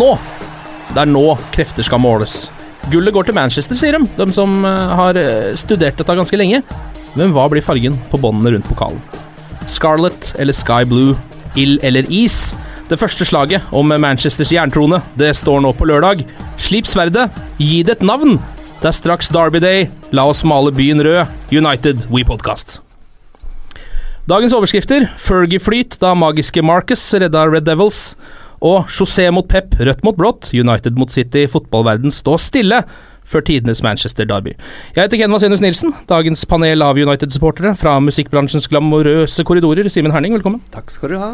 Nå! Det er nå krefter skal måles. Gullet går til Manchester, sier de, de som eh, har eh, studert dette ganske lenge. Men hva blir fargen på båndene rundt pokalen? Scarlet eller Sky Blue? Ild eller is? Det første slaget om Manchesters jerntrone, det står nå på lørdag. Slip sverdet, gi det et navn! Det er straks Derby Day, la oss male byen rød. United We Podcast. Dagens overskrifter Fergie-flyt da magiske Marcus redda Red Devils. Og José mot Pep, rødt mot blått, United mot City, fotballverden står stille før tidenes Manchester Derby. Jeg heter Ken Vasenus Nilsen, dagens panel av United-supportere fra musikkbransjens glamorøse korridorer. Simen Herning, velkommen. Takk skal du ha.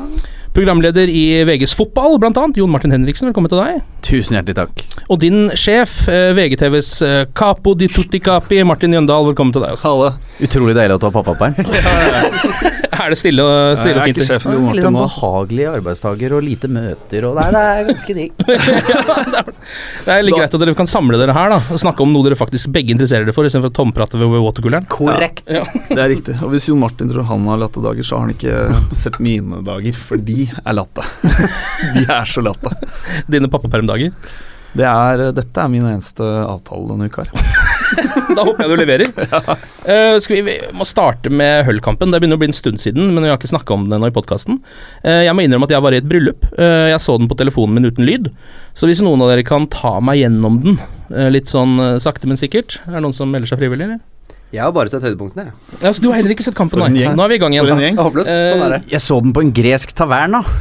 Programleder i VGs fotball, blant annet, Jon Martin Henriksen, velkommen til deg. Tusen hjertelig takk. Og din sjef, eh, VGTVs eh, capo di tutti capi, Martin Jøndal, velkommen til deg også. Halle. Utrolig deilig at du har pappaperm. Er det stille og, stille og fint? Litt sånn behagelige arbeidsdager og lite møter og Nei, det er ganske digg. Det er litt greit at dere kan samle dere her da og snakke om noe dere faktisk begge interesserer dere for, istedenfor å tomprate ved watercooleren. Korrekt. Det er riktig. Og hvis Jon Martin tror han har lattedager, så har han ikke sett mine dager, for de er latte. De er så latte. Dine pappapermdager. Det er, dette er min eneste avtale denne uka. her. Da håper jeg du leverer. Uh, skal vi, vi må starte med Hull-kampen. Det begynner å bli en stund siden, men vi har ikke snakka om det nå i podkasten. jeg må innrømme at jeg var i et bryllup. Uh, jeg så den på telefonen min uten lyd. Så hvis noen av dere kan ta meg gjennom den, eh, litt sånn eh, sakte, men sikkert Er det noen som melder seg frivillig, eller? Jeg har bare sett høydepunktene, jeg. Ja, du har heller ikke sett kampen, nei. Nå er vi i gang igjen. Sånn er det. Jeg så den på en gresk taverna.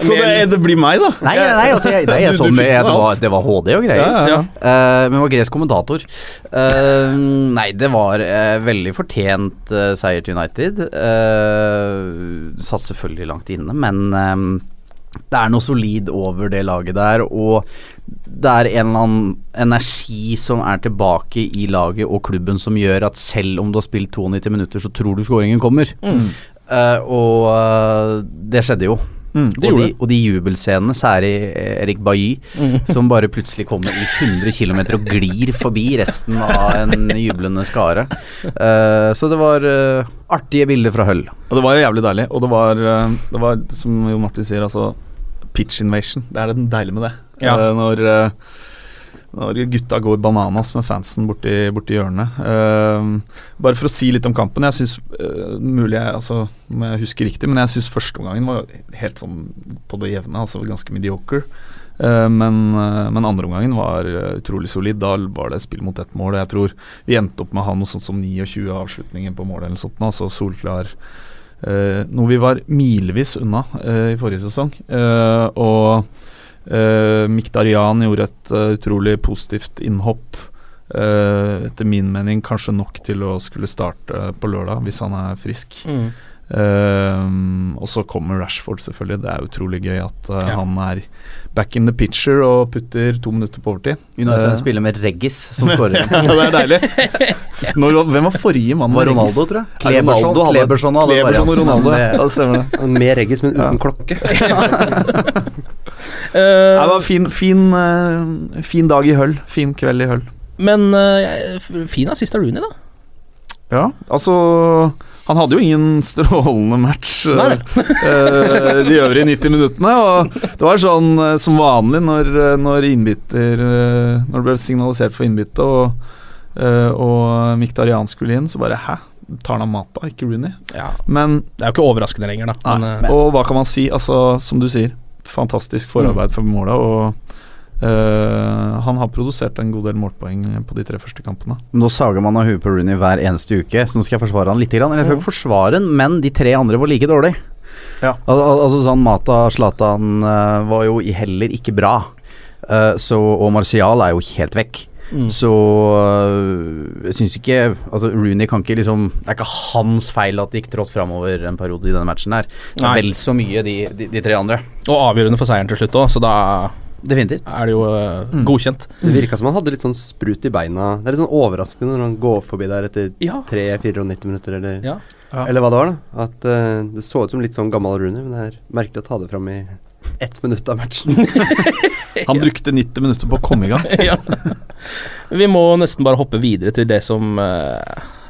Så det, det blir meg, da. Nei, nei, nei, altså, nei jeg så med, det, var, det var HD og greier. Ja, ja, ja. Eh, men var gresk kommentator. Uh, nei, det var uh, veldig fortjent seier til United. Uh, satt selvfølgelig langt inne, men det er noe solid over det laget der, og det er en eller annen energi som er tilbake i laget og klubben som gjør at selv om du har spilt 92 minutter, så tror du skåringen kommer. Eh, og uh, det skjedde jo. Mm, det og, de, og de jubelscenene, særlig Erik Bailly, som bare plutselig kommer i 100 km og glir forbi resten av en jublende skare. Uh, så det var uh, artige bilder fra Hull. Og det var jo jævlig deilig. Og det var, uh, det var som Jon Martin sier, altså pitch invasion. Det er det deilige med det. Ja. Eh, når, eh, når gutta går bananas med fansen borti, borti hjørnet. Uh, bare for å si litt om kampen. Jeg syns uh, mulig jeg altså, om jeg husker riktig, men jeg syns førsteomgangen var helt sånn på det jevne, altså ganske mediocre. Uh, men, uh, men andreomgangen var eh, utrolig solid. Da var det spill mot ett mål. Jeg tror vi endte opp med å ha noe sånt som 29 avslutninger på målet eller sånt. Altså solklar Eh, noe vi var milevis unna eh, i forrige sesong. Eh, og uh, Miktarian gjorde et uh, utrolig positivt innhopp. Uh, etter min mening kanskje nok til å skulle starte på lørdag, hvis han er frisk. Mm. Ehm, og så kommer Rashford, selvfølgelig. Det er utrolig gøy at uh, Ja. han er back in the picture og putter to minutter på overtid. United uh, spiller med Reggis som skårer. ja, det er deilig. Når, hvem var forrige mann? Var Ronaldo, tror jeg. Ja, Kleberson- Ronaldo Kleberson hadde Kleberson og Ronaldo. men Ja, det stemmer det. Med Reggis, men uten Ja. klokke. uh, det var fin, fin, uh, fin dag i Høll. Fin kveld i Høll. Men eh, fin assist av Rooney, da. Ja, altså Han hadde jo ingen strålende match eh, de øvrige 90 minuttene. Og det var sånn eh, som vanlig når, når innbytter Når det ble signalisert for innbytte og, uh, og Miktarian skulle inn, så bare Hæ? Tar han av Mata, ikke Rooney? Ja. Men Det er jo ikke overraskende lenger, da. Men, og hva kan man si? Altså, som du sier, fantastisk forarbeid for måla. Og eh, han har produsert en god del målpoeng på de tre første kampene. Nå sager man av huet på Rooney hver eneste uke, så nå skal jeg forsvare han litt. Grann. Eller jeg skal ikke forsvare han, men de tre andre var like dårlig. Ja. Al al altså sånn Mata Zlatan eh, var jo heller ikke bra. Eh, så, og Martial er jo helt vekk. Mm. Så jeg syns ikke Altså Rooney kan ikke liksom Det er ikke hans feil at det gikk trått framover en periode i denne matchen her. Det Nei. vel så mye de, de, de tre andre. og avgjørende for seieren til slutt òg, så da Definitivt. er det jo eh, Mm. godkjent. Det virka som han hadde litt sånn sprut i beina. Det er litt sånn overraskende når han går forbi der etter Ja. 3-94 minutter, eller, Ja. eller hva det var. da At eh, Det så ut som litt sånn gammel Rooney, men det er merkelig å ta det fram i ett minutt av matchen. Han brukte 90 minutter på å komme i gang. ja. Vi må nesten bare hoppe videre til det som eh,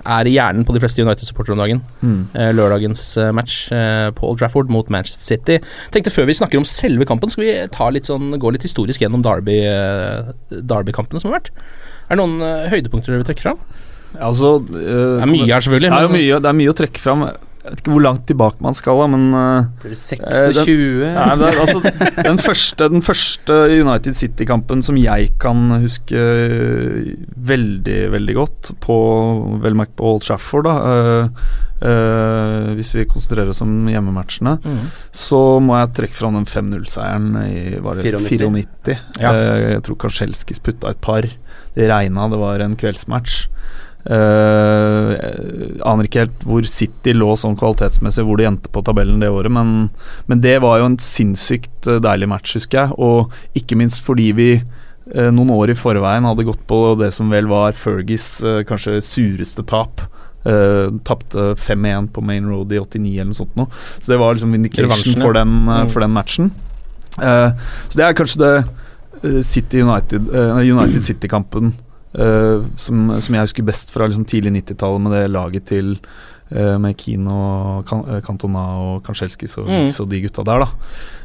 er i hjernen på de fleste United-supportere om dagen. Mm. Eh, lørdagens eh, match Paul på Old Trafford mot Manchester City. Tenkte Før vi snakker om selve kampen, skal vi ta litt sånn, gå litt historisk gjennom Derby-kampene Derby-kampene som har vært. Er det noen eh, høydepunkter dere vil trekke fram? Altså, øh, Det er mye her, selvfølgelig, Det er, mye, det er mye å trekke fram. Jeg vet ikke hvor langt tilbake man skal, da, men eh, Blir det eh, 26? den, nei, det er, altså, den, første, den første United City-kampen som jeg kan huske eh, veldig, veldig godt, på vel merkt på Old Trafford, da Uh, eh, hvis vi konsentrerer oss om hjemmematchene, mm. så må jeg trekke fram den 5-0-seieren i var det 94. 94. Ja. Uh, jeg tror Karselskis putta et par. Det regna, det var en kveldsmatch. Eh, jeg aner ikke helt hvor City lå sånn kvalitetsmessig, hvor de endte på tabellen det året, men, men det var jo en sinnssykt eh, deilig match, husker jeg. Og ikke minst fordi vi uh, noen år i forveien hadde gått på det som vel var Fergies uh, kanskje sureste tap. Uh, Tapte 5-1 på Main Road i 89 eller noe sånt noe. Så det var liksom indication for den, Mm. for den matchen. Så det er kanskje det City United, United City-kampen eh, som, som jeg husker best fra liksom, tidlig 90-tallet, med det laget til uh, med Kino, kan, eh, Cantona og Kanskjelskis og, Mm. Og de gutta der, da.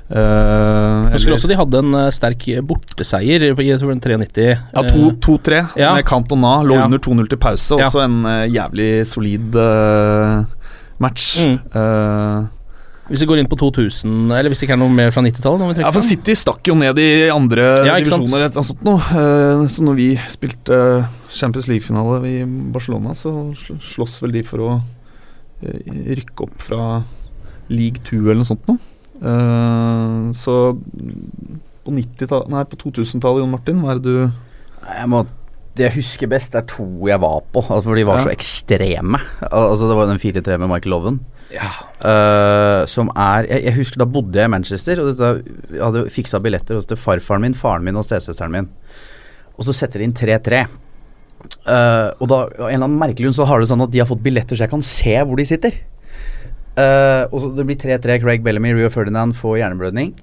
Uh, Jeg husker også de hadde en sterk borteseier i jeg tror den 93. ja, 2-3 Ja. med Cantona. Lå Ja. under 2-0 til pause. Ja. Også en eh, jævlig solid match. Mm. Hvis vi går inn på 2000, eller hvis det ikke er noe mer fra 90-tallet? noe vi trekker Ja, for? City stakk jo ned i andre Ja, divisjoner. eller noe sånt noe. Eh, så når vi spilte eh, Champions League-finale i Barcelona, så slåss vel de for å eh, rykke opp fra League 2 eller noe sånt noe. Eh, så på på 2000-tallet, Jon Martin, hva er det du Jeg må, det jeg husker best, er to jeg var på, altså, for de var Ja. så ekstreme. Altså Det var den 4-3 med Michael Loven. Ja. Uh, som er jeg, jeg husker Da bodde jeg i Manchester, og dette, jeg hadde fiksa billetter hos til farfaren min, faren min og stesøsteren min. Og så setter de inn 3-3. Uh, og da en eller annen merkelig grunn så har det sånn at de har fått billetter så jeg kan se hvor de sitter. Uh, og så Det blir 3-3. Craig Bellamy, Rio Ferdinand får hjerneblødning.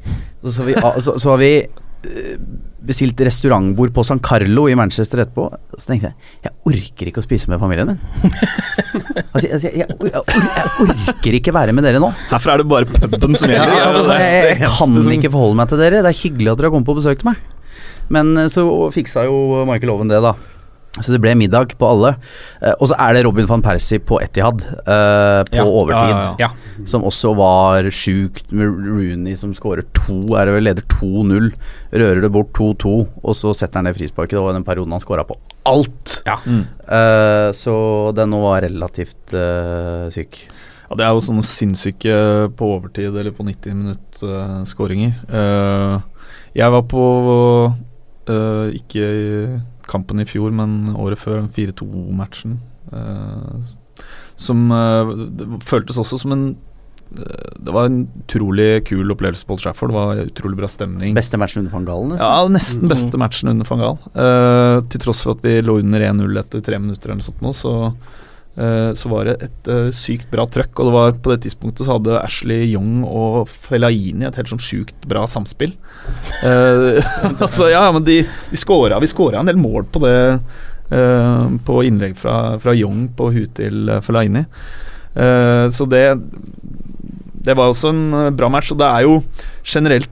Så, så, vi, så, så har vi eh, bestilt restaurantbord på San Carlo i Manchester etterpå. Så tenkte jeg jeg orker ikke å spise med familien min. altså, altså, jeg, jeg, jeg, or- jeg orker ikke være med dere nå. Herfra er det bare puben som Ja, altså, er jeg, jeg kan ikke forholde meg til dere. Det er hyggelig at dere har kommet på besøk til meg. Men eh, så fiksa jo Michael Owen det, da. Så det ble middag på alle. Eh, og så er det Robin van Persie på Etihad eh, på Ja. overtid. Ja, ja, Som også var sjukt med Rooney som skårer to, er det vel leder 2-0. Rører det bort 2-2, og så setter han det frisparket. Det var den perioden han skåra på alt. Ja. Mm. Eh, så den nå var relativt eh, syk. Ja, det er jo sånne sinnssyke på overtid eller på 90 minutt uh, skåringer. Eh, jeg var på eh, ikke kampen i fjor, men året før, 4-2-matchen. eh, som eh, det føltes også som en det var en utrolig kul opplevelse på Old Trafford. Det var utrolig bra stemning. Beste matchen under van Galen? nesten? Ja, nesten beste matchen under van Gaal. Eh, til tross for at vi lå under 1-0 etter tre minutter eller noe sånt nå, så, eh, så var det et eh, sykt bra trøkk. Og det var på det tidspunktet så hadde Ashley Young og Fellaini et helt sånn sjukt bra samspill. Eh, altså, ja, men de, de scora, vi skåra en del mål på det eh, på innlegg fra, fra Young på huet til Felaini. Fellaini. Eh, så det Det var også en eh, bra match, og det er jo generelt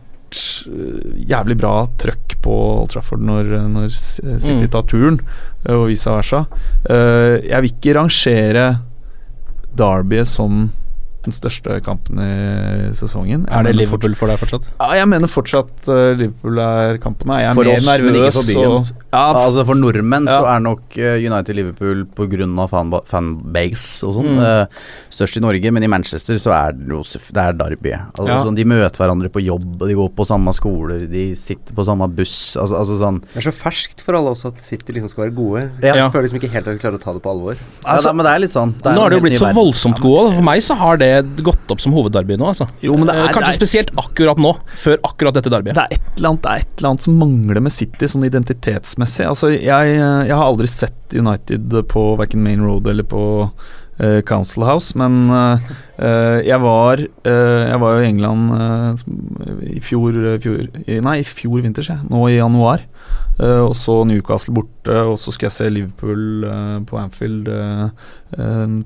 eh, jævlig bra trøkk på Old Trafford når, når City Mm. tar turen, eh, og vice versa. Eh, jeg vil ikke rangere Derby som den største kampen i sesongen. Jeg Er det Liverpool for deg fortsatt? ja, jeg mener fortsatt uh, Liverpool er kampen. Jeg er For mer oss, men ikke for byen. og- ja, f- altså For nordmenn så er nok eh, United-Liverpool pga. Fan, fanbase og sånn Mm. uh, størst i Norge, men i Manchester så er det det er Derby. Altså, Ja. sånn, de møter hverandre på jobb, og de går på samme skoler, de sitter på samme buss. Altså, altså sånn Det er så ferskt for alle også at City liksom skal være gode. Ja. Jeg føler liksom ikke helt at vi klarer å ta det på alvor. ja, da, Men det er litt sånn det er Nå har det jo blitt så voldsomt gode. og For meg så har det gått opp som hovedderby nå, altså. Jo, men det er, Kanskje det er, spesielt akkurat nå, før akkurat dette derbyet. det er et eller annet Det et eller annet som mangler med City, sånn identitetsmessig. Altså, jeg, jeg har aldri sett United på verken Main Road eller på uh, Council House, men eh, jeg var uh, Jeg var i England i fjor, fjor Nei, i fjor vinter, sier jeg. Nå i januar. Eh, og så Newcastle borte, og så skulle jeg se Liverpool uh, på Anfield eh,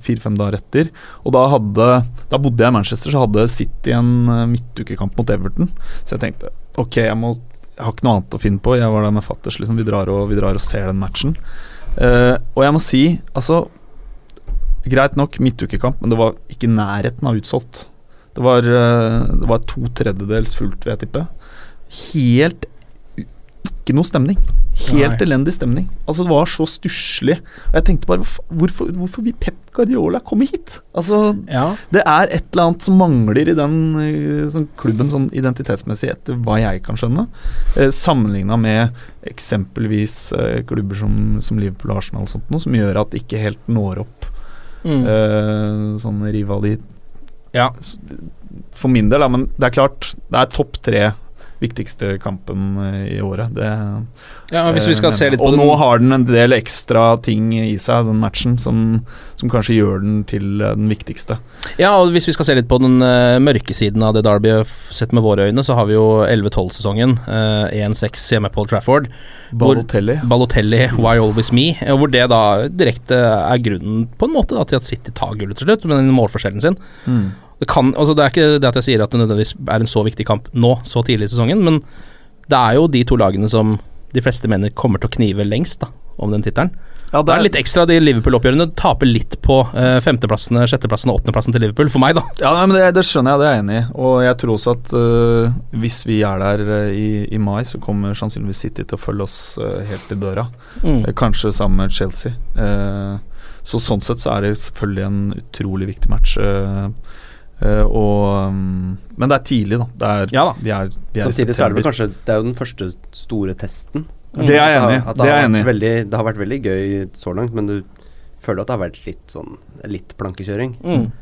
fire-fem dager etter. Og da hadde Da bodde jeg i Manchester, så hadde City en midtukekamp mot Everton. Så jeg tenkte ok, jeg, må, jeg har ikke noe annet å finne på. Jeg var der med fatters, liksom. Vi drar og, vi drar og ser den matchen. Og jeg må si, altså Greit nok midtukekamp, men det var ikke nærheten av utsolgt. Det var, det var to tredjedels fullt, vil jeg tippe. Helt ikke noe stemning. Helt Nei. elendig stemning. Altså Det var så stusslig. Og jeg tenkte bare Hvorfor, hvorfor vil Pep Guardiola komme hit? Altså Ja. det er et eller annet som mangler i den sånn klubben sånn identitetsmessig, etter hva jeg kan skjønne. Eh, Sammenligna med eksempelvis eh, klubber som, som Liverpool og Arsenal og sånt noe, som gjør at det ikke helt når opp Mm. eh, sånn rivali... Ja. For min del, da, men det er klart, det er topp tre viktigste kampen eh, i året. Det, ja, Hvis vi skal eh, se litt på og den nå har den en del ekstra ting i seg, den matchen, som, som kanskje gjør den til eh, den viktigste. Ja, og hvis vi skal se litt på den mørke siden av det Derby sett med våre øyne, så har vi jo 11-12-sesongen. Uh, 1-6 hjemme på Trafford. Hvor- Balotelli. Balotelli, Why Always Me, og hvor det da direkte er grunnen på en måte da, til at City tar gullet til slutt, med den målforskjellen sin. Mm. Det, kan, altså det er ikke det at jeg sier at det nødvendigvis er en så viktig kamp nå, så tidlig i sesongen, men det er jo de to lagene som de fleste mener kommer til å knive lengst da, om den tittelen. Ja, Det er litt ekstra de Liverpool-oppgjørene taper litt på eh, femteplassene, sjetteplassene og åttendeplassen til Liverpool, for meg, da. Ja, nei, men det, det skjønner jeg, det er jeg enig i. Og jeg tror også at uh, hvis vi er der øh, i, i mai, så kommer sannsynligvis City til å følge oss uh, helt til døra. Mm. Eh, Kanskje sammen med Chelsea. Uh, så sånn sett så er det selvfølgelig en utrolig viktig match. eh, eh, og, um, men det er tidlig, da. Det er, Ja da. Vi er, vi er Samtidig så er det vel kanskje Det er jo den første store testen. Det er jeg enig i. Det, Det det har vært veldig gøy så langt, men du føler at det har vært litt sånn Litt plankekjøring. Mm.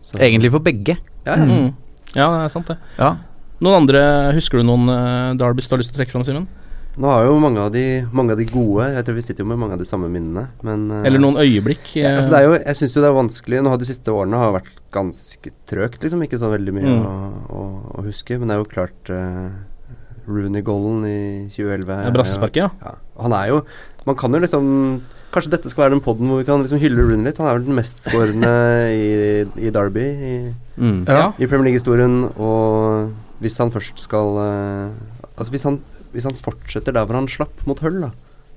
Så- Egentlig for begge. Ja, ja. Mm. Ja, det er sant, det. Ja. Noen andre Husker du noen uh, Derbys du har lyst til å trekke fram, Simen? Nå har jo mange av de Mange av de gode Jeg tror vi sitter jo med mange av de samme minnene, men eh, Eller noen øyeblikk? ja, eh, altså det er jo, Jeg syns jo det er vanskelig Nå har de siste årene har vært ganske trøgt, liksom. Ikke så veldig mye Mm. å, å, å huske. Men det er jo klart uh, Rooney Golden i 2011 ja, Brassesparket, ja. Ja, han er jo Man kan jo liksom Kanskje dette skal være den poden hvor vi kan liksom hylle Rooney litt. Han er vel den mestskårende i, i Derby i, Mm. Ja. i Premier League-historien. Og hvis han først skal uh, Altså hvis han, hvis han fortsetter der hvor han slapp mot Hull, da.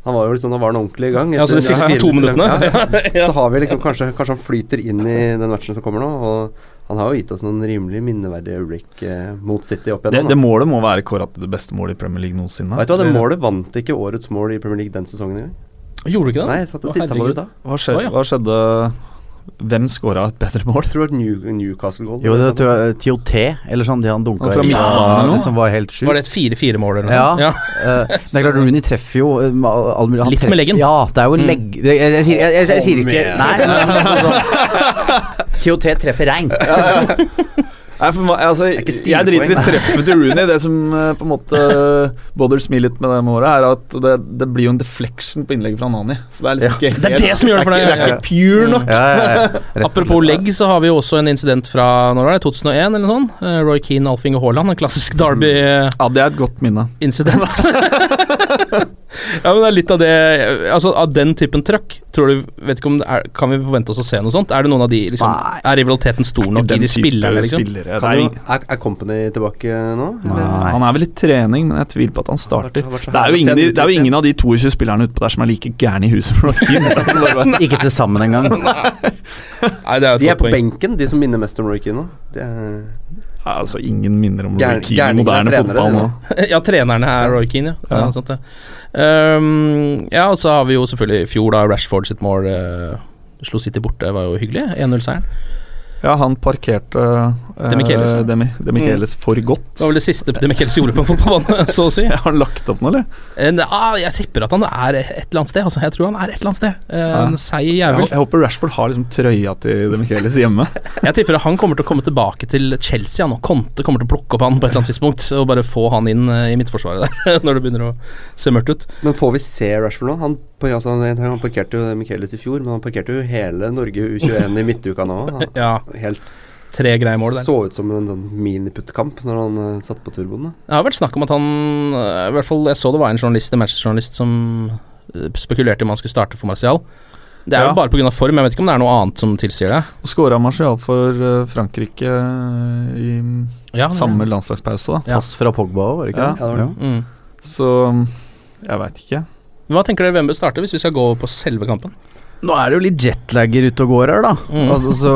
Han var jo liksom, da var han ordentlig i gang. Ja, altså de etter- siste ja, to minuttene. Ja, Ja. Så har vi liksom kanskje, kanskje han flyter inn i den matchen som kommer nå. Og han har jo gitt oss noen rimelig minneverdige øyeblikk eh, mot City opp igjennom. det det, målet må være kåret til det beste målet i Premier League noensinne. Vet du hva, det målet vant ikke årets mål i Premier League den sesongen engang. Gjorde du ikke det? Nei, jeg satt og titta på det da. Hva skjedde? Hva skjedde? Hvem skåra et bedre mål? Jeg tror det var New, Newcastle-goal. Jo, det tror jeg TOT, eller sånn, de han dunka i. Ja, det som var helt sjukt. Var det et 4-4-mål eller noe? Ja. ja. Eh, det er klart Rooney treffer jo eh, all- mulig- han Litt med leggen. Ja, det er jo Mm. legg... Jeg, jeg, jeg, jeg, jeg, jeg sier ikke. Nei, men, men altså, TOT treffer reint. Nei, for, altså, jeg driter i treffet til Rooney. Det som eh, på en måte bothers me litt med det målet, er at det, det blir jo en deflection på innlegget fra Nani. Så det er liksom ikke Det er det som gjør det for deg, Det er ikke, pure nok. Ja, ja, ja. Apropos legg, så har vi jo også en incident fra når var det, 2001 eller noe sånt. Eh, Roy Keane, Alf Inge Haaland, en klassisk Derby-incident. Ja, det er et godt minne. Incident. ja, men det er litt av det Altså, av den typen trøkk, tror du Vet ikke om det er, Kan vi forvente oss å se noe sånt? Er det noen av de liksom Nei. Er rivaliteten stor nok i Den de spillerne, liksom? Spillere. Kan jo, er, er Company tilbake nå? Nei. Han er vel i trening, men jeg tviler på at han starter. Det er jo ingen, det er jo ingen av de 22 spillerne utpå der som er like gærne i huset som Roy Ikke til sammen engang. Nei, det er De er på poeng. benken, de som minner mest om Roy Keane nå. Det er altså, ingen minner om Roy Keane i er moderne trenere, fotball nå. ja, trenerne er Roy Keane, ja. ja. Ja. Sånt ja. Um, ja, og så har vi jo selvfølgelig i fjor, da Rashford sitt mål uh, slo City borte, var jo hyggelig. 1-0-seieren. Ja, han parkerte uh, Demichelis, ja. Demi, Demichelis for godt. Det var vel det siste De Michelis gjorde på en fotballbane, så å si. Har han lagt opp noe, eller? En, ah, jeg tipper at han er et eller annet sted. Altså, jeg tror han er et eller annet sted. Eh, En Ja. seig Jeg, jævel. jeg håper Rashford har liksom trøya til Demichelis hjemme. Jeg tipper at han kommer til å komme tilbake til Chelsea. Han, og Conte kommer til å plukke opp han på et eller annet tidspunkt og bare få han inn eh, i midtforsvaret der, når det begynner å se mørkt ut. Men får vi se Rashford nå? Han, altså, han, han parkerte jo Michaelis i fjor, men han parkerte jo hele Norge U21 i midtuka nå. Han, Ja, helt tre greie mål der. Så ut som en sånn miniputtkamp når han uh, satt på turboen. da. Det har vært snakk om at han eh, I hvert fall Jeg så det var en journalist, en Manchester-journalist som eh, spekulerte i om han skulle starte for Martial. Det er Ja. jo bare pga. form, jeg vet ikke om det er noe annet som tilsier det. Og skåra Martial for uh, Frankrike i Ja, samme landslagspause, da. Ja. Pass fra Pogba òg, var det ikke Ja. det? Ja, det var det. Mm. Så jeg veit ikke. Hva tenker dere hvem bør starte, hvis vi skal gå på selve kampen? Nå er det jo litt jetlagger ute og går her, da. Mm. Altså, så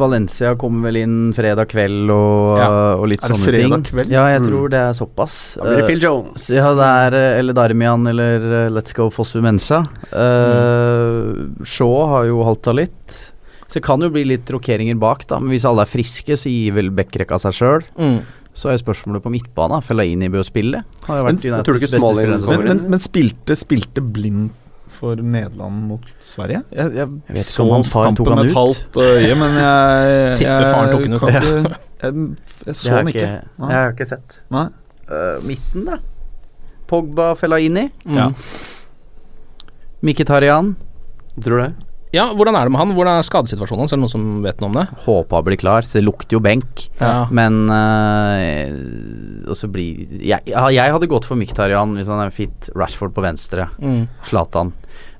Valencia kommer vel inn fredag kveld og, Ja. og litt Er det fredag kveld? Ja, jeg Mm. tror det er såpass. Da blir det Eh, Phil Jones. ja, det er eh, eller Darmian eller eh, Let's Go Fosu Mensa. Uh, Shaw har jo halta litt. Så det kan jo bli litt rokeringer bak, da. Men hvis alle er friske, så gir vel Bekkerekka seg sjøl. Mm. Så er spørsmålet på midtbane. Fellaini bør spille. Har jo vært Men, men, men spilte, spilte blind for Nederland mot Sverige? Jeg, jeg, Jeg vet ikke om hans far tok han ut. halvt øye, men jeg Tipper faren tok han ut. ikke- Jeg, jeg så har han ikke. ikke, Nei. det har ikke sett. Nei. Eh, midten, da? Pogba, Fellaini. Mm. Ja. Mikitarian. Tror du det? Ja, hvordan er det med han? Hvordan er skadesituasjonen hans? Er det noen som vet noe om det? Håpa blir klar, så det lukter jo benk. Ja. Men eh, Og så blir jeg, jeg hadde gått for Mikitarian hvis han er fit. Rashford på venstre. Mm.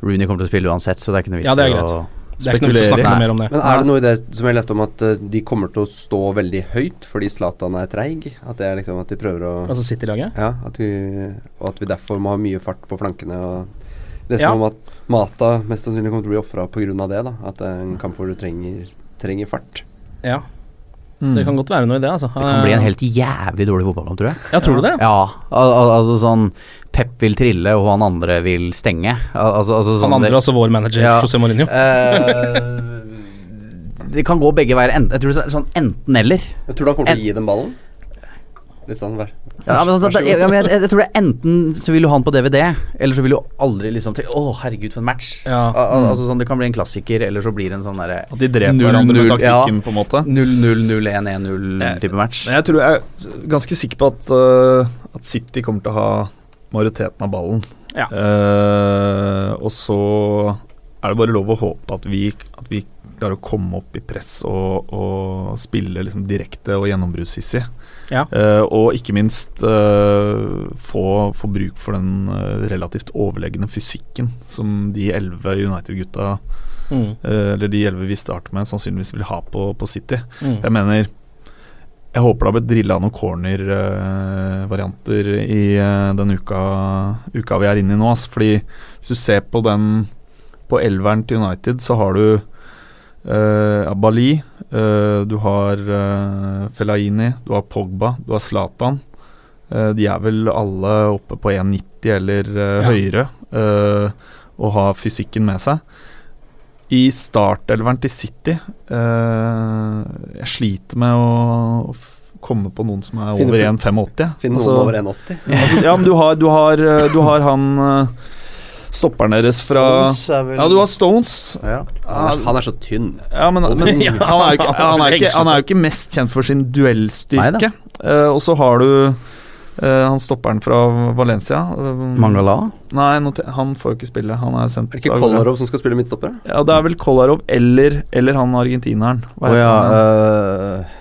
Rooney kommer til å spille uansett, så det er ikke noe vits Ja, i å Det er ikke noe å snakke mer om det. Men er det noe i det som jeg leste om at eh, de kommer til å stå veldig høyt fordi Zlatan er treig? At det er liksom at de prøver å Altså City-laget? Ja, at vi, og at vi derfor må ha mye fart på flankene. Og leste Ja. om at Mata mest sannsynlig kommer til å bli ofra pga. det. da At en kamp hvor du trenger, trenger fart. Ja. Mm. Det kan godt være noe i det, altså. Det kan bli en helt jævlig dårlig fotballkamp, tror jeg. Ja, tror du det? Ja, al al altså sånn Pep vil trille, og han andre vil stenge. Al altså, altså sånn Han andre, altså vår manager, Ja. José Mourinho. uh, Det kan gå begge veier. Jeg tror det er sånn enten-eller. Jeg tror du han kommer til å gi dem ballen. Litt sånn, vær, Ja, men altså, vær så god. ja, men jeg, jeg tror det er enten så vil du ha den på DVD, eller så vil du aldri liksom tenke Å, herregud, for en match. Ja. Al al altså sånn Det kan bli en klassiker, eller så blir det en sånn derre At de dreper 0-0, hverandre med taktikken, ja. på en måte. 0-0-0-1-1-0-type match. Men jeg tror jeg er ganske sikker på at, uh, at City kommer til å ha majoriteten av ballen. Ja. Uh, og så er det bare lov å håpe at vi, at vi klarer å komme opp i press og, og spille liksom direkte og gjennombruddshissig. Ja. Uh, og ikke minst uh, få, få bruk for den eh, relativt overlegne fysikken som de elleve United-gutta, Mm. eller de elleve vi starter med, sannsynligvis vil ha på, på City. Mm. Jeg mener Jeg håper det har blitt drilla noen corner-varianter i uh, den uka, uka vi er inne i nå. ass. Fordi hvis du ser på den På elveren til United, så har du uh, Bali, eh, du har uh, Fellaini, du har Pogba, du har Zlatan. Uh, de er vel alle oppe på 1,90 eller eh, Ja. høyere eh, og har fysikken med seg. I startelveren til City eh, Jeg sliter med å, å komme på noen som er Finne over fin- 1,85. jeg. noen Altså- over 1,80. Altså, ja, men du har, du har, eh, du har han eh, stopperen deres fra Stones er vel- Ja, du har Stones. Ja. Han er, han er så tynn. Ja, men, men Ja, han, er ikke, han, er ikke, han er jo ikke mest kjent for sin duellstyrke. Eh, og så har du uh, han stopperen fra Valencia. Uh, Mangala? Nei, han får jo ikke spille. Han er sendt Er det ikke. Kolarov som skal spille midtstopper? Ja, det er vel Kolarov eller, eller han argentineren. Hva heter oh, ja. han?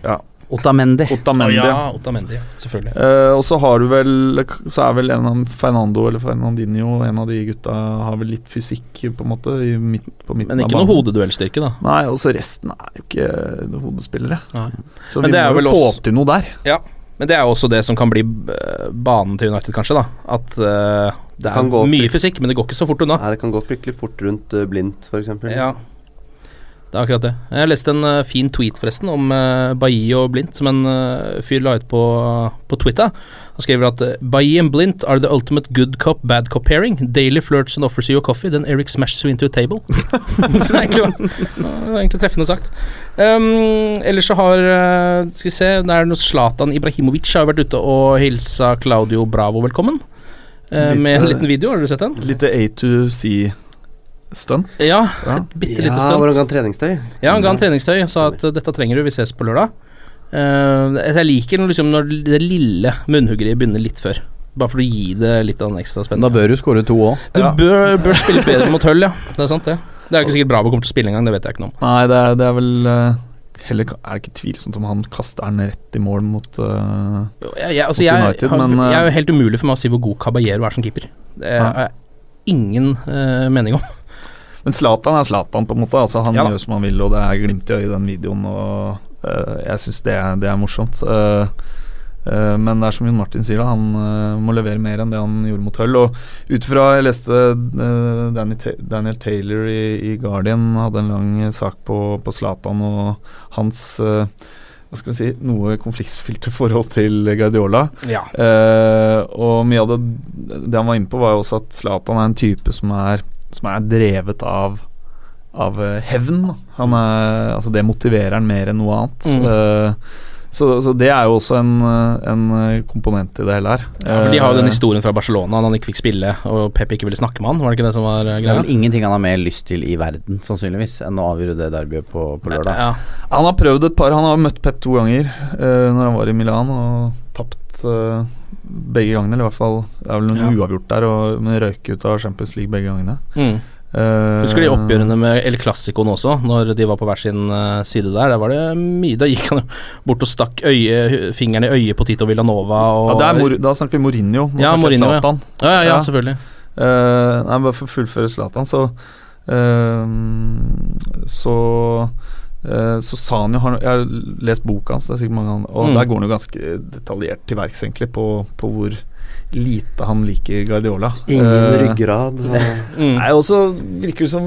ja, Otamendi. Otamendi. ja, ja. Otamendi. Selvfølgelig. Uh, og så har du vel Så er vel en av Fernando eller Fernandinho En av de gutta har vel litt fysikk, på en måte, i midt, på midten Men ikke av noe hodeduellstyrke, da. Nei, og så resten er jo ikke noen hodespillere. Nei. Så Men vi det er må vel jo få også- til noe der. Ja, men det er jo også det som kan bli eh, banen til United, kanskje. da At uh, det er mye fysikk, men det går ikke så fort unna. Nei, det kan gå fryktelig fort rundt uh, blindt, f.eks. Ja, det er akkurat det. Jeg leste en uh, fin tweet forresten om uh, Bailly og Blindt, som en uh, fyr la ut på, på Twitter. Han skriver at Bailly and Blindt are the ultimate good cop, bad cop pairing. Daily flirts and offers you a coffee, then Eric smashes you into a table. så det, er egentlig, det er egentlig treffende sagt. Um, ellers så har Skal vi se, det er noe Zlatan Ibrahimovic har vært ute og hilsa Claudio Bravo velkommen. Litt, med en liten video, har dere sett den? Litt A2C-stunt. Ja, Ja. et bitte lite Ja, stunt. hvor han ga han treningstøy. Ja, han ga han treningstøy og sa at uh, dette trenger du, vi ses på lørdag. Uh, jeg liker liksom, når det lille munnhuggeriet begynner litt før. Bare for å gi det litt av den ekstra spenningen. Da bør du skåre to òg. Du Ja. bør, bør spille bedre mot Hull, ja. Det er sant, det. Det er ikke sikkert Bravo kommer til å spille engang, det vet jeg ikke noe om. Nei, det er, det er vel eh, Heller er det ikke tvilsomt om han kaster den rett i mål mot eh, Jeg, jeg, altså, Mot jeg, United, har, men, jeg er jo eh, helt umulig for meg å si hvor god Caballero er som keeper. Det Ja. Ingen eh, mening om. Men Zlatan er Zlatan, på en måte. Altså, han Ja gjør som han vil, og det er glimt i øyet i den videoen. Og uh, jeg syns det, det er morsomt. Uh, uh, men det er som Jon Martin sier, da, han må levere mer enn det han gjorde mot Hull. Og ut fra Jeg leste Danny Ta Daniel Taylor i, i Guardian hadde en lang sak på, på Zlatan og hans eh, hva skal vi si, noe konfliktfylte forhold til Guardiola. Ja. Eh, og mye av det, det han var inne på, var jo også at Zlatan er en type som er, som er drevet av av eh, hevn. er, altså det motiverer han mer enn noe annet. Mm. Eh, så, så det er jo også en, eh, en eh, komponent i det hele her. Ja, for De har jo den Eh, historien fra Barcelona, da han ikke fikk spille og Pep ikke ville snakke med han. Var det ikke det som var greia? Det er vel ingenting han har mer lyst til i verden, sannsynligvis, enn å avgjøre det derbyet på, på lørdag. Ja. Han har prøvd et par Han har møtt Pep to ganger uh, når han var i Milan, og tapt uh, begge gangene. Eller i hvert fall Det er vel noen Ja. uavgjort der, og, men røyk ut av Champions League begge gangene. Mm. Eh, Husker de oppgjørene med El Clasicoen også, når de var på hver sin eh, side der? Der var det mye Da gikk han bort og stakk øye, fingeren i øyet på Tito Villanova og Ja, Mor da snakker vi Mourinho. Nå Ja, snakker Mourinho, ja. Zlatan. Ja, ja, ja, Ja. selvfølgelig. Uh, nei, bare for å fullføre Zlatan, så uh, Så uh, så sa han jo Jeg har lest boka hans, det er sikkert mange andre, og Mm. der går han jo ganske detaljert til verks, egentlig, på, på hvor lite han liker Guardiola. Ingen Eh, ryggrad. Mm. Nei, og så virker det som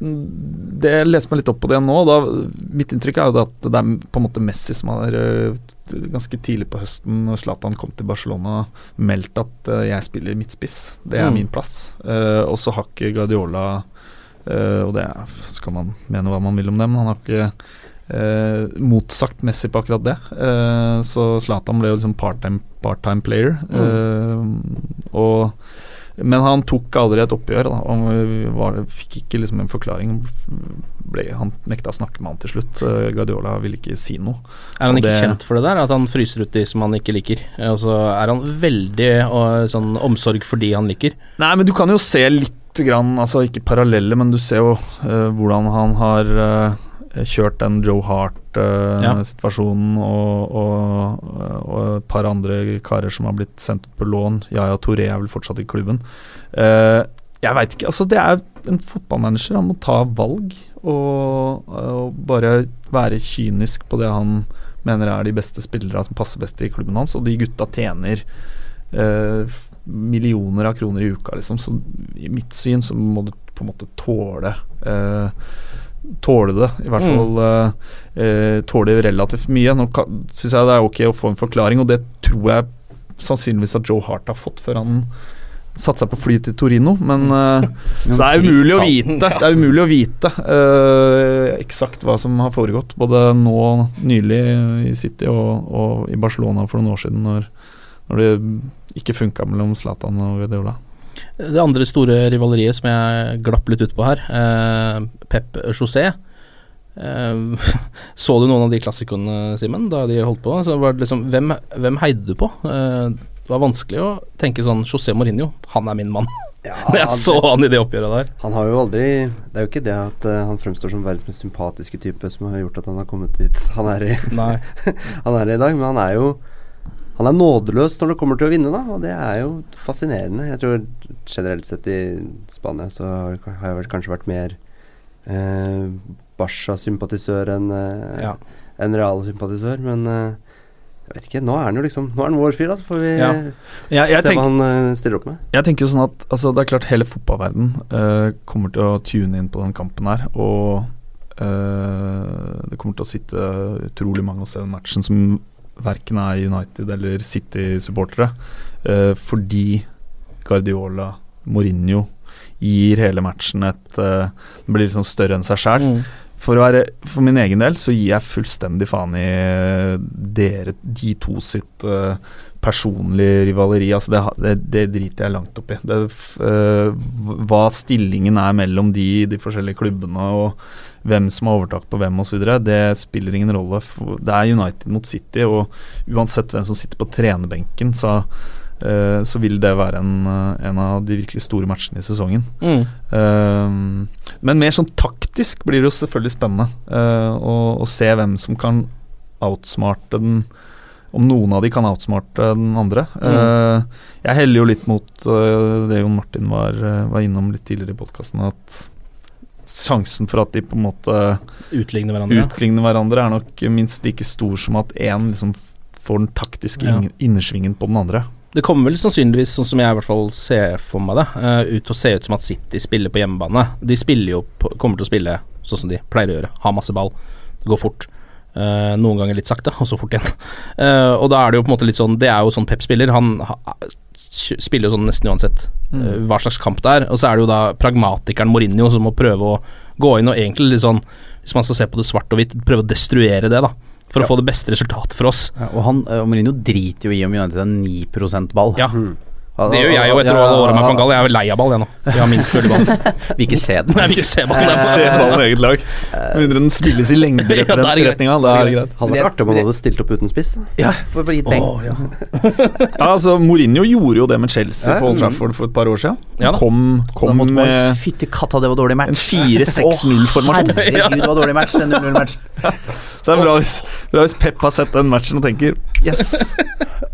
Det Jeg leser meg litt opp på det nå. Da, mitt inntrykk er jo at det er på en måte Messi som har eh, ganske tidlig på høsten, når Zlatan kom til Barcelona, meldt at eh, jeg spiller midtspiss. Det er Mm. min plass. Uh, og så har ikke Guardiola uh, Og det er, så kan man mene hva man vil om det, men han har ikke eh, motsagt Messi på akkurat det. Eh, så Zlatan ble jo liksom part-time part player. Eh, og men han tok aldri et oppgjør. Da. Han var, fikk ikke liksom en forklaring. Ble, han nekta å snakke med han til slutt. Eh, Guardiola ville ikke si noe. Er han Og ikke det- kjent for det der? At han fryser ut de som han ikke liker? Eh, Og så er han veldig og, sånn omsorg for de han liker. Nei, men du kan jo se litt grann, altså ikke parallelle, men du ser jo eh, hvordan han har eh, kjørt den Joe Hart-situasjonen og, og, og et par andre karer som har blitt sendt på lån. Yaya Toré er vel fortsatt i klubben. Uh, jeg veit ikke, altså det er en fotballmanager. Han må ta valg og, og bare være kynisk på det han mener er de beste spillerne som passer best i klubben hans, og de gutta tjener uh, millioner av kroner i uka, liksom. Så i mitt syn så må du på en måte tåle eh, Tåle det, i hvert Mm. fall eh, eh, tåle relativt mye. Nå syns jeg det er ok å få en forklaring, og det tror jeg sannsynligvis at Joe Hart har fått før han satte seg på fly til Torino, men eh, Så det er umulig å vite. Det er umulig å vite eh, eksakt hva som har foregått, både nå nylig i City og, og i Barcelona for noen år siden, når, når det ikke funka mellom Zlatan og Guardiola. Det andre store rivaleriet som jeg glapp litt ut på her, eh, Pep José. Eh, så du noen av de klassikerne, Simen, da de holdt på? Så var det liksom, hvem, hvem heide du på? Eh, det var vanskelig å tenke sånn José Mourinho, han er min mann. Når jeg så han i det oppgjøret der. Han har jo aldri Det er jo ikke det at uh, han fremstår som verdens mest sympatiske type som har gjort at han har kommet dit han er i, han er i dag, men han er jo han er nådeløs når det kommer til å vinne, da, og det er jo fascinerende. Jeg tror generelt sett i Spania så har jeg vel kanskje vært mer eh, Barca-sympatisør enn eh, Ja. en Real-sympatisør, men eh, jeg vet ikke. Nå er han jo liksom Nå er han vår fyr, da. Så får vi Ja. Ja, se tenk, hva han eh, stiller opp med. jeg tenker jo sånn at altså, Det er klart hele fotballverden eh, kommer til å tune inn på den kampen her. Og uh, det kommer til å sitte utrolig mange og se den matchen som verken er United eller City-supportere. eh, fordi Guardiola, Mourinho gir hele matchen et eh, Den blir liksom større enn seg sjæl. For, være, for min egen del så gir jeg fullstendig faen i eh, dere, de to sitt uh, personlige rivaleri. Altså det, det, det driter jeg langt oppi. Det, f- eh, hva stillingen er mellom de, de forskjellige klubbene og hvem som har overtak på hvem osv., det spiller ingen rolle. Det er United mot City, og uansett hvem som sitter på trenerbenken, så, eh, så vil det være en, eh, en av de virkelig store matchene i sesongen. Mm. Uh, men mer sånn taktisk blir det jo selvfølgelig spennende uh, å, å se hvem som kan outsmarte den Om noen av de kan outsmarte den andre. Uh, jeg heller jo litt mot uh, det Jon Martin var, uh, var innom litt tidligere i podkasten, at sjansen for at de på en måte utligner hverandre. utligner hverandre, er nok minst like stor som at én liksom får den taktiske Ja. innersvingen på den andre. Det kommer vel sannsynligvis, sånn som jeg i hvert fall ser for meg det, eh, ut til å se ut som at City spiller på hjemmebane. De spiller jo på, kommer til å spille sånn som de pleier å gjøre. Ha masse ball, det går fort. Uh, noen ganger litt sakte, og så fort igjen. Uh, og da er det jo på en måte litt sånn Det er jo sånn Pep spiller. Han ha, spiller jo sånn nesten uansett uh, hva slags kamp det er. Og så er det jo da pragmatikeren Mourinho som må prøve å gå inn og egentlig litt sånn Hvis man skal se på det svart og hvitt, prøve å destruere det, da. For å få det beste resultatet for oss. Ja, og han, eh, Mourinho driter jo i om United er 9% ball. Ja. Det gjør jeg jo etter alle åra med van Gaal. Jeg er jo lei av ball, jeg nå. Jeg har minst mulig ball. Vil ikke se den. Jeg vil ikke se ballen. Se ballen i eget lag. Med mindre den spilles i Ja, da er det greit. lengderetninga. Hadde vært artig om han hadde stilt opp uten spiss. Ja, for å bli gitt penger. Ja. Ja, altså Mourinho gjorde jo det med Chelsea Ja, på Old. Trafford for et par år siden. Ja da. kom Da kom måtte med Fytti katta, det var dårlig match. en 4-6-0-formasjon. Å, Herregud, det var dårlig match. Den 0-0-match. Så det er bra hvis, bra hvis Pep har sett den matchen og tenker Yes!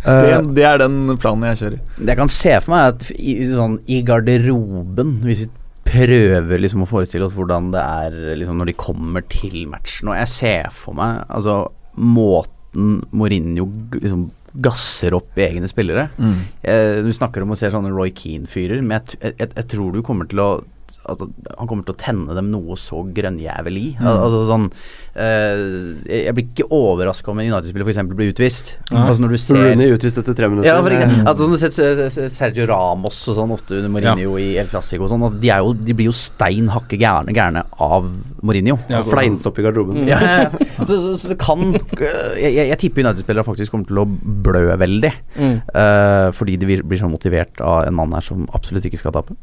Det, det er den planen jeg kjører. Jeg kan se for meg at i, sånn, i garderoben Hvis vi prøver liksom å forestille oss hvordan det er liksom, når de kommer til matchen Og jeg ser for meg altså, måten Mourinho liksom, gasser opp egne spillere. Eh, Du snakker om å se sånne Roy Keane-fyrer, men jeg, jeg, jeg, jeg tror du kommer til å altså, han kommer til å tenne dem noe så grønnjævlig. Mm. altså sånn eh, Jeg jeg blir ikke overraska om en United-spiller f.eks. blir utvist. Altså når du ser Rooney utvist etter tre minutter. ja, eksempel, altså, når du ser Sergio Ramos og sånn ofte under Mourinho i El Clásico og sånn, de, jo, de blir jo stein hakke gærne, gærne av Mourinho. Fleinsopp i garderoben. Ja, ja, ja. Så, så, så det kan Jeg, jeg, jeg tipper United-spillere faktisk kommer til å blø veldig. Mm. Uh, fordi de blir, blir så motivert av en mann her som absolutt ikke skal tape.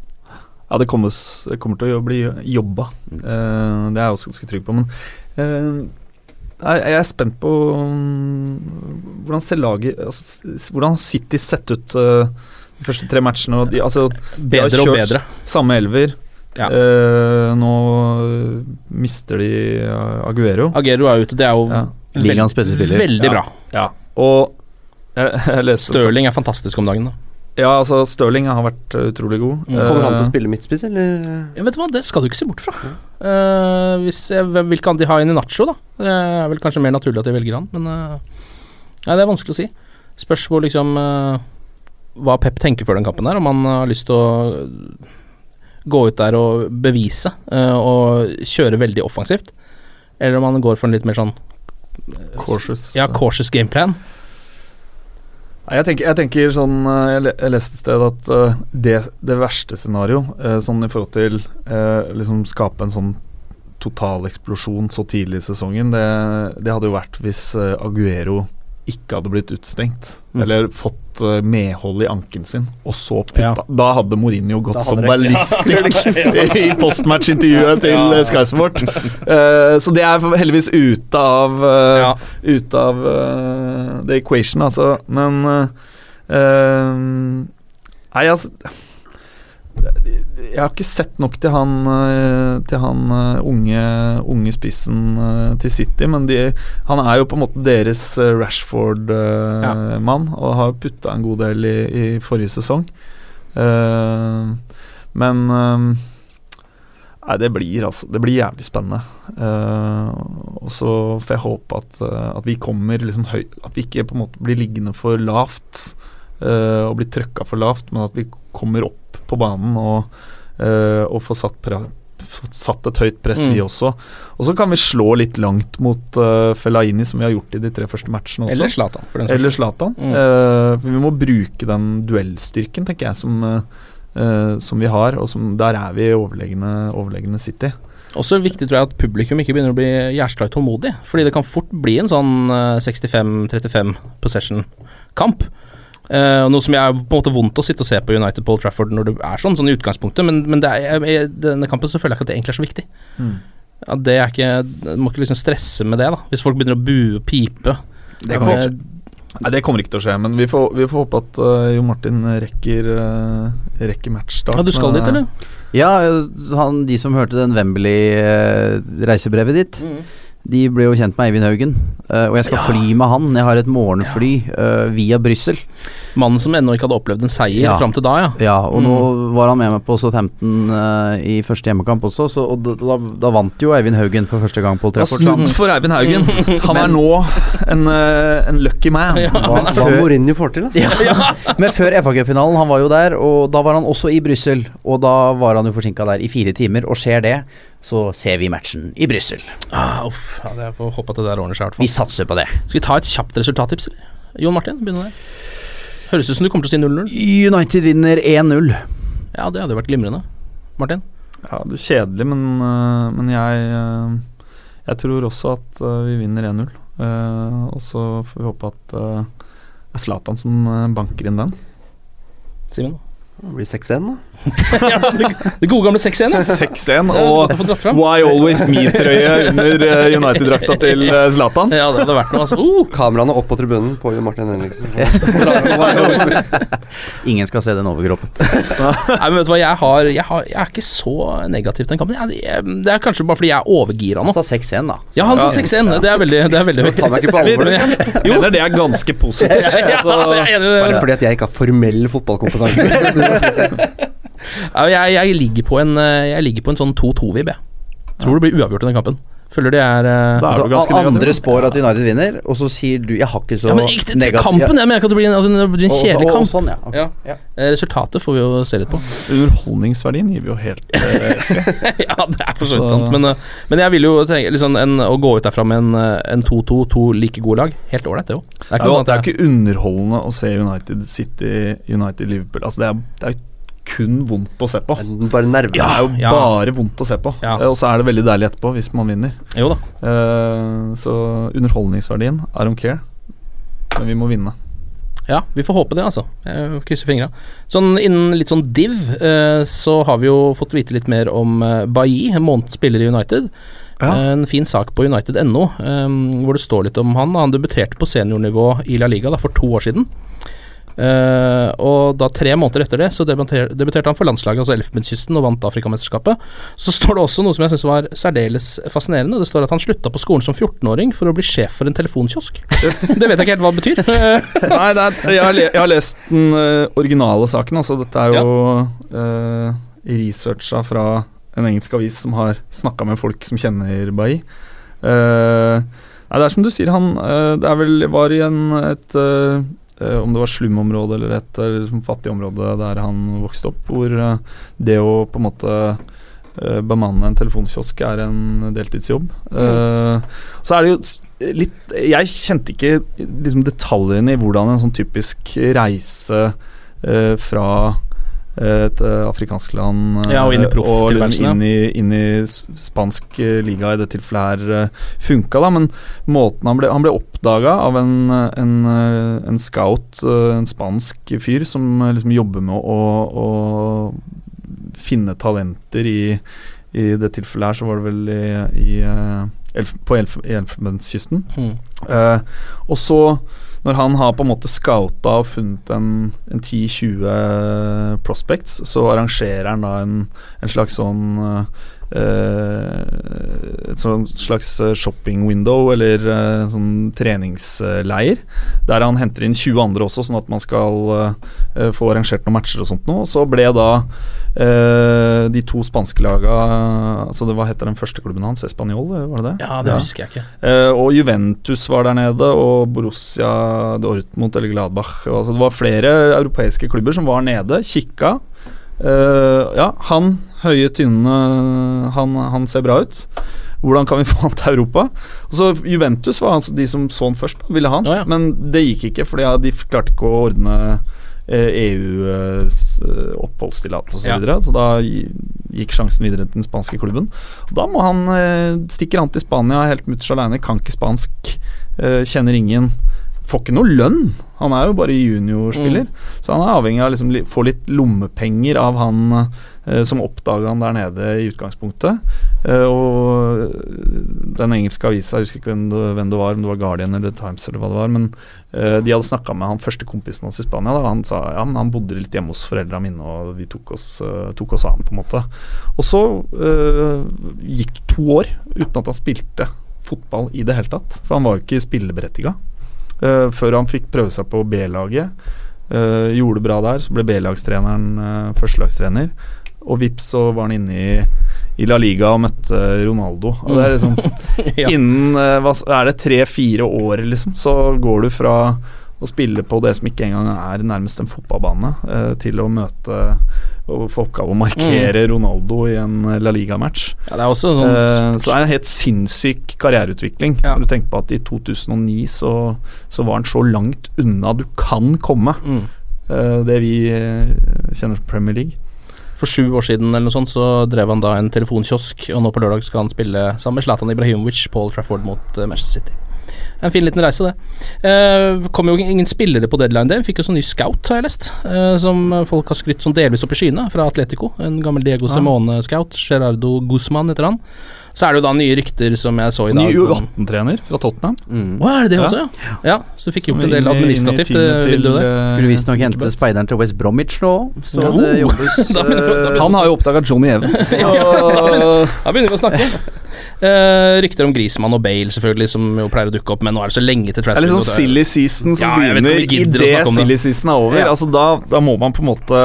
Ja, det kommer, det kommer til å bli jobba. Eh, det er jeg også ganske trygg på. Men uh, jeg, er spent på um, hvordan ser laget altså, Hvordan har City sett ut uh, de første tre matchene? Og de, altså, de har Bedre og bedre. Samme elver. Ja. Eh, nå mister de Aguero. Aguero er ute, det er jo Ja. veld- Ligaens beste spiller. veldig bra. Ja. Og jeg, jeg leste Stirling er fantastisk om dagen, da. Ja, altså Stirling har vært eh, utrolig god. Kommer han til å Eh, spille midtspiss, eller? Ja, vet du hva, det skal du ikke se bort fra. Eh, hvis jeg, vil ikke de ha inn i Nacho, da? Det er vel kanskje mer naturlig at de velger han, men uh, Nei, det er vanskelig å si. Spørs hvor liksom uh, hva Pep tenker før den kampen der, om han har lyst til å gå ut der og bevise og kjøre veldig offensivt, eller om han går for en litt mer sånn Cautious. ja, cautious gameplan. Jeg tenker, jeg tenker sånn eh, Jeg, leste et sted at eh, det, det verste scenario, eh, sånn i forhold til liksom skape en sånn total eksplosjon så tidlig i sesongen, det, det hadde jo vært hvis Aguero ikke hadde blitt utestengt, Mm. eller fått uh, medhold i anken sin, og så putta Ja. Da hadde Mourinho gått som hadde ja. ballistikk i postmatch-intervjuet til Ja. eh, Sky Sport. Uh, så det er heldigvis ute av uh. Ute av the equation, altså. Men Nei, altså jeg har ikke sett nok til han, eh, til han eh, unge, unge spissen eh, til City, men de, han er jo på en måte deres Rashford-mann, og har putta en god del i, i forrige sesong. Uh, men uh, Nei, det blir altså Det blir jævlig spennende. Uh, og så får jeg håpe at, at vi kommer liksom høy At vi ikke på en måte blir liggende for lavt og blir trøkka for lavt, men at vi kommer opp på banen og, uh, og få satt, satt et høyt press, Mm. vi også. Og så kan vi slå litt langt mot uh, Fellaini, som vi har gjort i de tre første matchene også. Eller Zlatan, Eller. Zlatan. Mm. Uh, vi må bruke den duellstyrken, tenker jeg, som, som vi har. Og som, der er vi overlegne, overlegne City. Også viktig tror jeg at publikum ikke begynner å bli jævla tålmodig. Fordi det kan fort bli en sånn eh, 65-35 possession-kamp. Eh, og noe som jeg er på en måte vondt å sitte og se på United Paul Trafford når det er sånn, sånn i utgangspunktet, men, men det er, i denne kampen så føler jeg ikke at det egentlig er så viktig. Mm. Ja, det er ikke Du må ikke liksom stresse med det, da. Hvis folk begynner å bue og pipe. Det kommer, ikke, nei, det kommer ikke til å skje, men vi får, vi får håpe at uh, Jo Martin rekker, uh, rekker matchstart. Ja, du skal dit, eller? Ja, han, de som hørte den Wembley-reisebrevet ditt, de ble jo kjent med Eivind Haugen. eh, og jeg skal fly med han. Jeg har et morgenfly eh, via Brussel. Mannen som ennå ikke hadde opplevd en seier Ja. fram til da, ja. Ja, og Mm. nå var han med meg på Southampton uh, i første hjemmekamp også, så, og da, da, da vant jo Eivind Haugen for første gang på Old Trafford. snudd for Eivind Haugen. Han er nå en, uh, en lucky man. Hva, hva Mourinho får til, altså. Ja, Men før FA-cupfinalen, han var jo der, og da var han også i Brussel. Og da var han jo forsinka der i fire timer, og skjer det, så ser vi matchen i Brussel. Ah, uff, ja, for å håpe at det der ordner seg, i hvert Vi satser på det. Skal vi ta et kjapt resultattips, eller? Jon Martin, begynne der. Høres ut som du kommer til å si 0-0. United vinner 1-0. Ja, det hadde jo vært glimrende. Martin? Ja, det er kjedelig, men, uh, men jeg uh, Jeg tror også at uh, vi vinner 1-0. Uh, og så får vi håpe at det er Zlatan som banker inn den. Simen? Det blir 6-1, da. ja, det, det gode gamle 6-1, ja. 6-1 og. Why Always Me-trøye under uh, United-drakta til uh, Zlatan. Ja, det hadde vært noe, altså. Uh, Kameraene opp på tribunen på Martin Henriksen. Ingen skal se den overkroppen. nei, men vet du hva, jeg, har, jeg, har, jeg er ikke så negativ til den kampen. Jeg, jeg, det er kanskje bare fordi jeg er overgira nå. Han sa 6-1, da. Ja, han sa 6-1. Det er veldig, det er veldig høyt. Meg ikke på alvor. Jeg mener det er ganske positivt. Ja, Altså, jeg er enig det. Bare fordi at jeg ikke har formell fotballkompetanse. Jeg, jeg, ligger på en, eh, jeg ligger på en sånn 2-2-vib, jeg. Tror det blir uavgjort i den kampen. Føler det er eh, er Altså, andre negativ. spår at United vinner, og så sier du 'jeg har ikke så Ja, men ikke negativ kampen! Jeg mener ikke at det blir en, at det blir en kjedelig og- og kamp. sånn, ja. Okay. Ja. Ja. Eh, Resultatet får vi jo se litt på. Underholdningsverdien gir vi jo helt ja, det er for så vidt sant. Men, eh, men jeg vil jo tenke liksom, en, å gå ut derfra med en, eh, en 2-2, to like gode lag. Helt ålreit, det òg. Det er Det ikke er, jo, sånn det er ikke underholdende å se United City, United Liverpool. Altså det, er, det er kun vondt å se på. Bare nerver. Det er jo Ja. bare vondt å se på. Ja. Og så er det veldig deilig etterpå hvis man vinner. Jo da. Uh, så underholdningsverdien, I don't care. Men vi må vinne. Ja, vi får håpe det, altså. Jeg krysser fingra. Sånn innen litt sånn div, uh, så har vi jo fått vite litt mer om uh, Bailly, en måneds spiller i United. Ja. En fin sak på United.no, um, hvor det står litt om han. Han debuterte på seniornivå i La Liga da, for to år siden. Eh, og da tre måneder etter det så debuter, debuterte han for landslaget, altså Elfenbenskysten, og vant Afrikamesterskapet. Så står det også noe som jeg syns var særdeles fascinerende. Det står at han slutta på skolen som 14-åring for å bli sjef for en telefonkiosk. det vet jeg ikke helt hva det betyr. Nei, det er, jeg, har jeg har lest den eh, originale saken. Altså, dette er jo uh, researcha fra en engelsk avis som har snakka med folk som kjenner Bailly. Uh, nei, det er som du sier, han Det er vel var i en, et Om det var slumområde eller et eh, liksom fattig område der han vokste opp, hvor eh, det å på en måte eh, bemanne en telefonkiosk er en deltidsjobb. Mm. så er det jo litt Jeg kjente ikke liksom detaljene i hvordan en sånn typisk reise eh, fra et eh, afrikansk land. eh, Ja, og inn i profftilværelsen, inn, i- inn i spansk eh, liga i det tilfellet her funka, da. Men måten han ble Han ble oppdaga av en, en, en scout, en spansk fyr, som liksom jobber med å, å finne talenter i I det tilfellet her så var det vel i, i, Elf, på Elf, Elfenbenskysten. Mm. Eh, og så, når han har på en måte scouta og funnet en, en 10-20 prospects, så arrangerer han da en, en slags sånn eh, Et sånn slags eh, shopping window, eller eh, sånn treningsleir, der han henter inn 20 andre også, sånn at man skal eh, få arrangert noen matcher og sånt noe. Så ble da eh, de to spanske laga Altså det, Hva heter den første klubben hans? Español, var det det? Ja, det husker jeg ikke. Eh, og Juventus var der nede, og Borussia Dortmund eller Gladbach. Altså det var flere europeiske klubber som var nede, kikka. Eh, ja, han høye, tynne han, han ser bra ut. Hvordan kan vi få han til Europa? Og så Juventus var altså de som så han først, ville ha han. Men det gikk ikke, for ja, de klarte ikke å ordne eh, EU-oppholdstillatelse osv. Så, Ja. videre, så da gikk sjansen videre til den spanske klubben. Og da må han eh, stikker han til Spania helt mutters aleine, kan ikke spansk, eh, kjenner ingen. Får ikke noe lønn, han er jo bare juniorspiller. Så han er avhengig av å liksom, få litt lommepenger av han eh, som oppdaga han der nede i utgangspunktet. Eh, og den engelske avisa, jeg husker ikke hvem det, hvem det var, om det var Guardian eller Times eller hva det var, men eh, de hadde snakka med han første kompisen hans i Spania. Da. Han sa ja, men han bodde litt hjemme hos foreldra mine, og vi tok oss, eh, tok oss av han på en måte. Og så eh, gikk det to år uten at han spilte fotball i det hele tatt, for han var jo ikke spilleberettiga. Uh, før han fikk prøve seg på B-laget. Uh, gjorde det bra der, så ble B-lagstreneren uh, førstelagstrener. Og vips så var han inne i, i La Liga og møtte Ronaldo. Og det er liksom Ja. Innen uh, hva, er det tre-fire år, liksom, så går du fra å spille på det som ikke engang er nærmest en fotballbane, eh, til å møte og få oppgave å markere Ronaldo i en eh, La Liga-match. Ja, det er også sånn Eh, så det er en helt sinnssyk karriereutvikling. Når du tenker på at i 2009 så, så var han så langt unna du kan komme. Mm. Eh, det vi eh, kjenner som Premier League. For sju år siden eller noe sånt så drev han da en telefonkiosk, og nå på lørdag skal han spille sammen med Zlatan Ibrahimovic, Paul Trafford mot eh, Manchester City. En fin liten reise, det. Eh, kom jo ingen spillere på deadline day. Fikk jo sånn ny scout, har jeg lest, eh, som folk har skrytt sånn delvis opp i skyene, fra Atletico. En gammel Diego Ja. Simone-scout. Gerardo Guzman heter han. Så er det jo da nye rykter som jeg så i dag. Ny U18-trener fra Tottenham. Å, er det det også, ja? Ja, så du fikk gjort en del administrativt, eh, vil du det? Skulle visstnok hente speideren til West Bromwich nå, så Ja. det Oh. jobbes Da begynner- da eh, begynner- Han har jo oppdaga Johnny Evans. Ja. Da begynner vi å snakke. Uh, rykter om Grismann og Bale, selvfølgelig, som jo pleier å dukke opp, men nå er det så lenge til Det er litt sånn silly season som Ja, begynner idet det. silly season er over. Ja. Altså da, da må man på en måte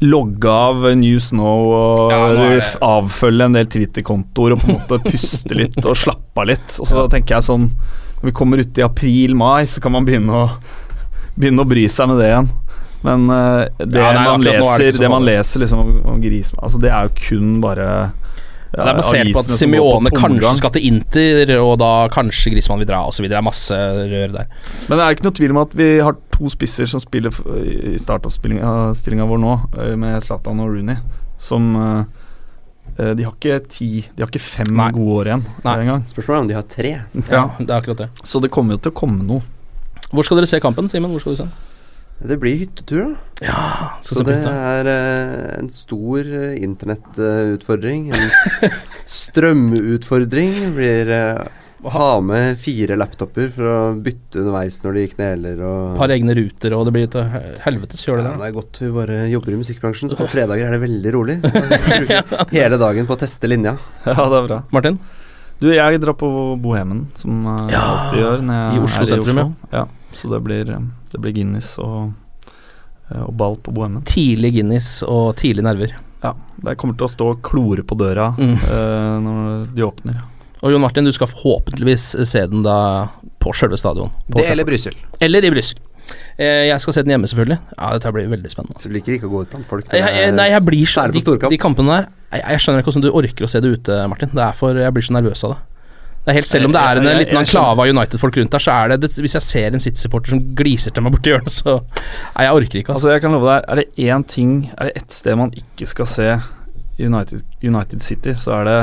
logge av News Now og Ja, avfølge en del Twitter-kontoer og på en måte puste litt og slappe av litt. Og så tenker jeg sånn Når vi kommer uti i april-mai, så kan man begynne å Begynne å bry seg med det igjen. Men uh, det, Ja, nei, man leser, er det det man leser liksom om, om Altså Det er jo kun bare Ja, det er basert på at Simione kanskje skal til Inter, og da kanskje Griezmann vil dra osv. Det er masse rør der. Men det er ikke noe tvil om at vi har to spisser som spiller i startoppstillinga vår nå, eh, med Zlatan og Rooney, som eh, eh, De har ikke ti De har ikke fem Nei. gode år igjen Nei. engang. Spørsmålet er om de har tre. Ja, det er akkurat det. Så det kommer jo til å komme noe. Hvor skal dere se kampen, Simen? Hvor skal du se den? Det blir hyttetur, da. Ja, Så så det er eh, en stor uh, internettutfordring. en strømutfordring. Blir eh, ha med fire laptoper for å bytte underveis når de kneler og Par egne ruter, og det blir til helvetes kjøle. det ja, det er godt vi bare jobber i musikkbransjen, så på fredager er det veldig rolig. Så bruker hele dagen på å teste linja. Ja, det er bra. Martin? Du, jeg drar på Bohemen, som jeg Ja, alltid gjør når jeg i Oslo er i sentrum, Oslo. Ja. Så det blir, det blir Guinness og, eh, og ball på Bohemen. Tidlig Guinness og tidlig nerver. Ja. Jeg kommer til å stå og klore på døra Mm. eh, når de åpner. Og Jon Martin, du skal forhåpentligvis se den da på selve stadion. På Det eller. Brussel. Eller i Brussel. Eh, jeg skal se den hjemme, selvfølgelig. Ja, Dette blir veldig spennende. Så du liker ikke å gå ut blant folk? Jeg, jeg, nei, jeg blir så de, de kampene der jeg, jeg skjønner ikke hvordan du orker å se det ute, Martin. Det er for Jeg blir så nervøs av det. Det er helt Selv om det er en liten anklave av United-folk rundt der, så er det, det Hvis jeg ser en City-supporter som gliser til meg borti hjørnet, så Nei, jeg orker ikke. Altså. Altså jeg kan love deg, Er det én ting Er det ett sted man ikke skal se United, United City, så er det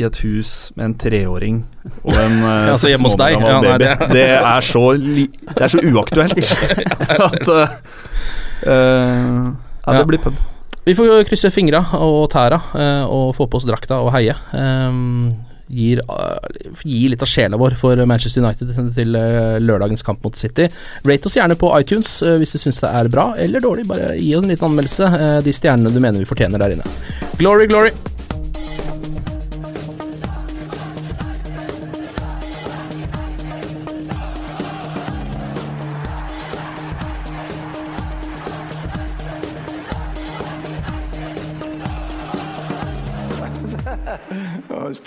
i et hus med en treåring og en uh, Altså hjemme hos deg? Ja, nei, baby. det- det, er så li, det er så uaktuelt at uh, Ja, det blir pub. Vi får krysse fingra og tæra og få på oss drakta og heie. Um, gir, gir litt av sjela vår for Manchester United til eh, lørdagens kamp mot City. Rate oss gjerne på iTunes eh, hvis du syns det er bra eller dårlig. Bare gi oss en liten anmeldelse. eh, de stjernene du mener vi fortjener der inne. Glory, glory!